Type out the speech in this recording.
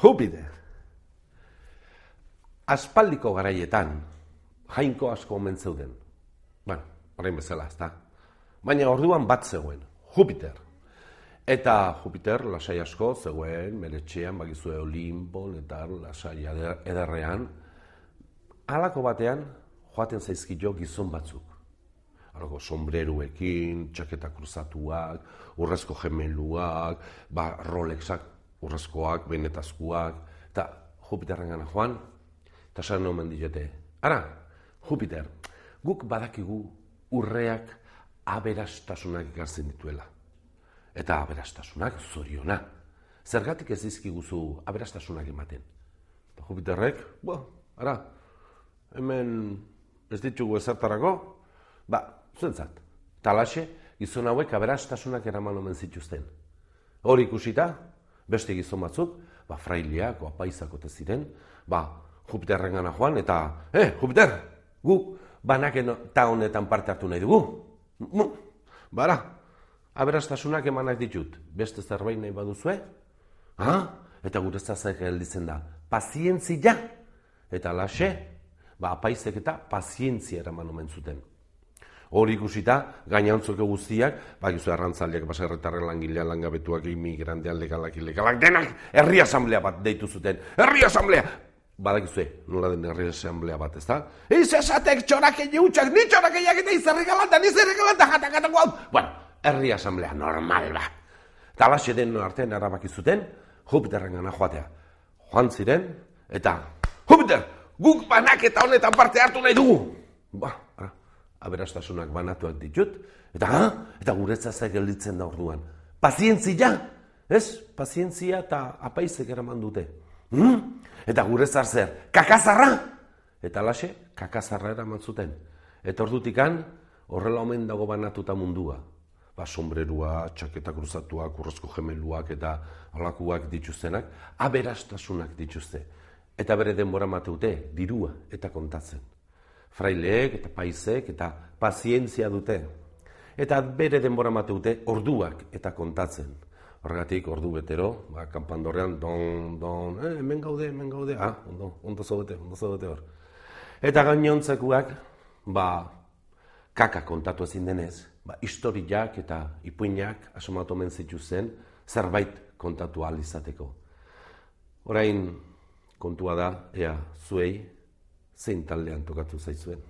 Jupiter. Aspaldiko garaietan, jainko asko omen zeuden. Bueno, orain bezala, ezta? Baina orduan bat zegoen, Jupiter. Eta Jupiter lasai asko zegoen, meretxean, bagizue Olimpon eta lasai ederrean. Halako batean, joaten zaizkio gizon batzuk. Halako sombreruekin, txaketa kruzatuak, urrezko gemeluak, ba, Rolexak, urrezkoak, benetazkuak, eta Jupiterren gana joan, eta saren omen diete. Ara, Jupiter, guk badakigu urreak aberastasunak ikartzen dituela. Eta aberastasunak zoriona. Zergatik ez dizkiguzu aberastasunak ematen. Eta Jupiterrek, bo, ara, hemen ez ditugu ezertarako, ba, zuentzat. Talaxe, gizon hauek aberastasunak eraman omen zituzten. Hori ikusita, beste gizon batzuk, ba, frailiak, apaizako ziren, ba, Jupiterren gana joan, eta, eh, Jupiter, gu, banaken ta honetan parte hartu nahi dugu. Mu, bara, aberastasunak emanak ditut, beste zerbait nahi baduzue, ha? Eta gure zazak gelditzen da, pazientzia, eta lase, ba, apaizek eta pazientzia eraman omen zuten. Hori ikusita, gainantzuko guztiak, ba, gizu arrantzaliak, baserretarren langilean, langabetuak, imigrantean, legalak, ilegalak, denak, herri asamblea bat deitu zuten. Herri asamblea! Badakizue, nola den herri asamblea bat, ezta? Eiz esatek txorak utxak, ni txorak egin izerri galanta, ni zerri galanta, jatak hau. Bueno, herri asamblea normal bat. Eta alaxe den artean erabaki zuten, Jupiterren gana joatea. Joan ziren, eta Jupiter, guk banak eta honetan parte hartu nahi dugu. Ba, aberastasunak banatuak ditut, eta ha, eta guretza zaik gelditzen da orduan. Pazientzia, ez? Pazientzia eta apaizek eraman dute. Hmm? Eta gure zer, kakazarra! Eta lase, kakazarra eraman zuten. Eta ordutikan, horrela omen dago banatuta mundua. Ba, sombrerua, txaketa kruzatuak, urrezko gemeluak eta alakuak dituztenak, aberastasunak dituzte. Eta bere denbora mateute, dirua eta kontatzen. Fraileek eta paisek eta pazientzia dute. Eta bere denbora mateute, orduak eta kontatzen. Horregatik, ordu betero, ba, kanpandorrean, don, don, eh, hemen gaude, hemen gaude, ah, ondo, ondo zaudete, ondo zaudete hor. Eta gainontzekuak, ba, kaka kontatu ezin denez, ba, historiak eta ipuinak asomatu men zituzten, zerbait kontatu ahal izateko. Orain kontua da, ea, zuei, zein taldean tokatu zaizuen.